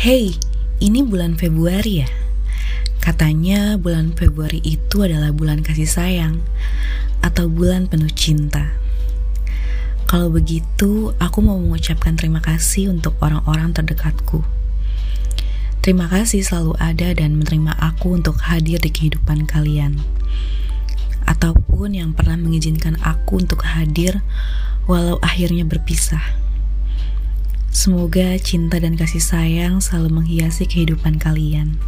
Hey, ini bulan Februari ya? Katanya bulan Februari itu adalah bulan kasih sayang atau bulan penuh cinta. Kalau begitu, aku mau mengucapkan terima kasih untuk orang-orang terdekatku. Terima kasih selalu ada dan menerima aku untuk hadir di kehidupan kalian. Ataupun yang pernah mengizinkan aku untuk hadir walau akhirnya berpisah. Semoga cinta dan kasih sayang selalu menghiasi kehidupan kalian.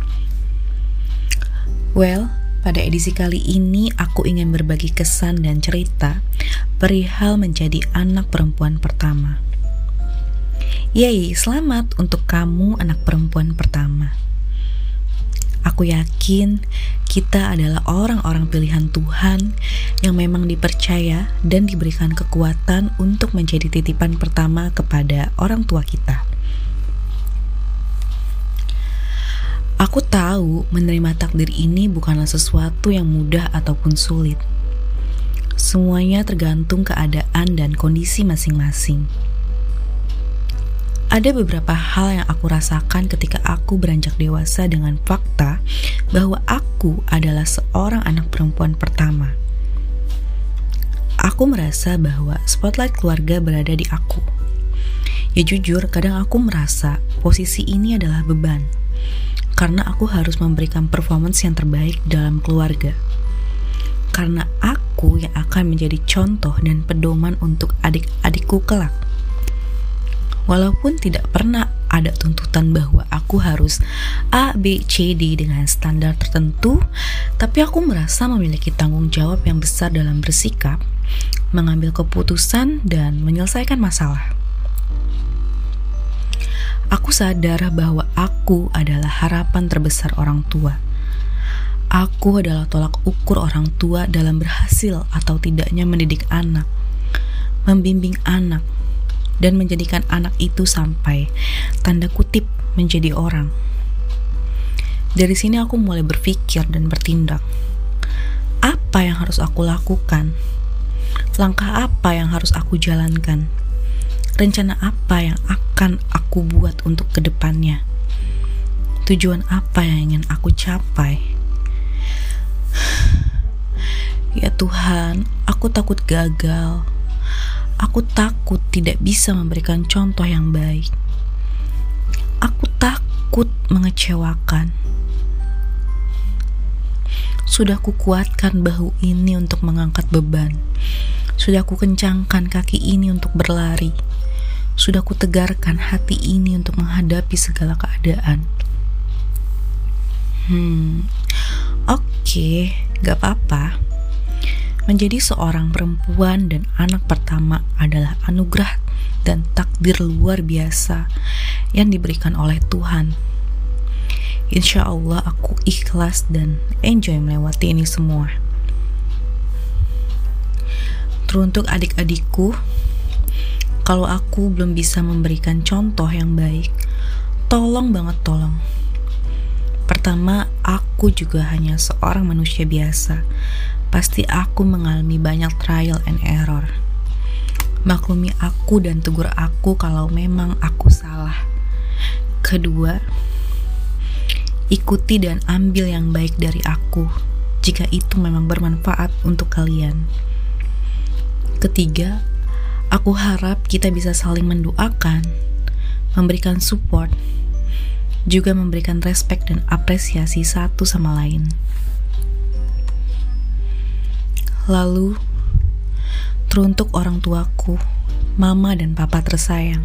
Well, pada edisi kali ini aku ingin berbagi kesan dan cerita perihal menjadi anak perempuan pertama. Yeay, selamat untuk kamu anak perempuan pertama. Aku yakin kita adalah orang-orang pilihan Tuhan yang memang dipercaya dan diberikan kekuatan untuk menjadi titipan pertama kepada orang tua kita. Aku tahu menerima takdir ini bukanlah sesuatu yang mudah ataupun sulit. Semuanya tergantung keadaan dan kondisi masing-masing. Ada beberapa hal yang aku rasakan ketika aku beranjak dewasa dengan fakta bahwa aku adalah seorang anak perempuan pertama. Aku merasa bahwa spotlight keluarga berada di aku. Ya jujur, kadang aku merasa posisi ini adalah beban. Karena aku harus memberikan performance yang terbaik dalam keluarga. Karena aku yang akan menjadi contoh dan pedoman untuk adik-adikku kelak Walaupun tidak pernah ada tuntutan bahwa aku harus A, B, C, D dengan standar tertentu, tapi aku merasa memiliki tanggung jawab yang besar dalam bersikap, mengambil keputusan, dan menyelesaikan masalah. Aku sadar bahwa aku adalah harapan terbesar orang tua. Aku adalah tolak ukur orang tua dalam berhasil atau tidaknya mendidik anak, membimbing anak, dan menjadikan anak itu sampai tanda kutip menjadi orang. Dari sini aku mulai berpikir dan bertindak. Apa yang harus aku lakukan? Langkah apa yang harus aku jalankan? Rencana apa yang akan aku buat untuk ke depannya? Tujuan apa yang ingin aku capai? Ya Tuhan, aku takut gagal. Aku takut tidak bisa memberikan contoh yang baik. Aku takut mengecewakan. Sudah kukuatkan bahu ini untuk mengangkat beban. Sudah ku kencangkan kaki ini untuk berlari. Sudah kutegarkan hati ini untuk menghadapi segala keadaan. Hmm, oke, okay, gak apa-apa. Menjadi seorang perempuan dan anak pertama adalah anugerah dan takdir luar biasa yang diberikan oleh Tuhan. Insya Allah aku ikhlas dan enjoy melewati ini semua. Teruntuk adik-adikku, kalau aku belum bisa memberikan contoh yang baik, tolong banget tolong. Pertama, aku juga hanya seorang manusia biasa pasti aku mengalami banyak trial and error. Maklumi aku dan tegur aku kalau memang aku salah. Kedua, ikuti dan ambil yang baik dari aku jika itu memang bermanfaat untuk kalian. Ketiga, aku harap kita bisa saling mendoakan, memberikan support, juga memberikan respect dan apresiasi satu sama lain. Lalu, teruntuk orang tuaku, mama dan papa tersayang.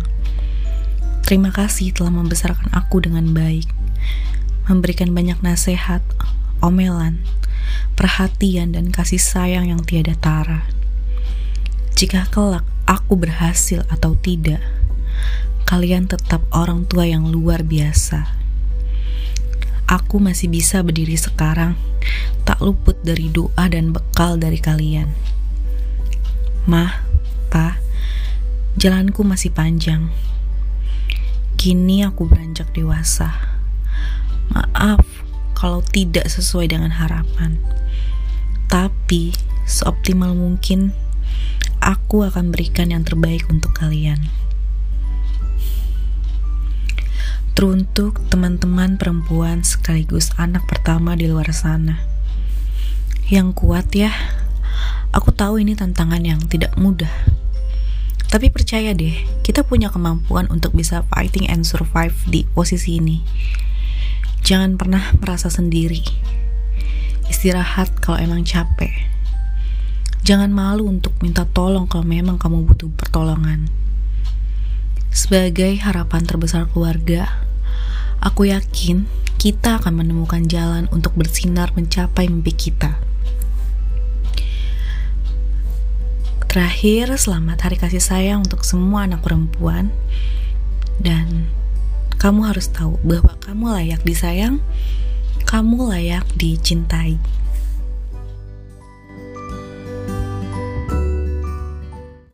Terima kasih telah membesarkan aku dengan baik, memberikan banyak nasihat, omelan, perhatian, dan kasih sayang yang tiada tara. Jika kelak aku berhasil atau tidak, kalian tetap orang tua yang luar biasa. Aku masih bisa berdiri sekarang tak luput dari doa dan bekal dari kalian. Mah, Pa, jalanku masih panjang. Kini aku beranjak dewasa. Maaf kalau tidak sesuai dengan harapan. Tapi, seoptimal mungkin, aku akan berikan yang terbaik untuk kalian. Teruntuk teman-teman perempuan sekaligus anak pertama di luar sana. Yang kuat ya, aku tahu ini tantangan yang tidak mudah. Tapi percaya deh, kita punya kemampuan untuk bisa fighting and survive di posisi ini. Jangan pernah merasa sendiri. Istirahat kalau emang capek. Jangan malu untuk minta tolong kalau memang kamu butuh pertolongan. Sebagai harapan terbesar keluarga, Aku yakin kita akan menemukan jalan untuk bersinar mencapai mimpi kita. Terakhir, selamat hari kasih sayang untuk semua anak perempuan. Dan kamu harus tahu bahwa kamu layak disayang, kamu layak dicintai.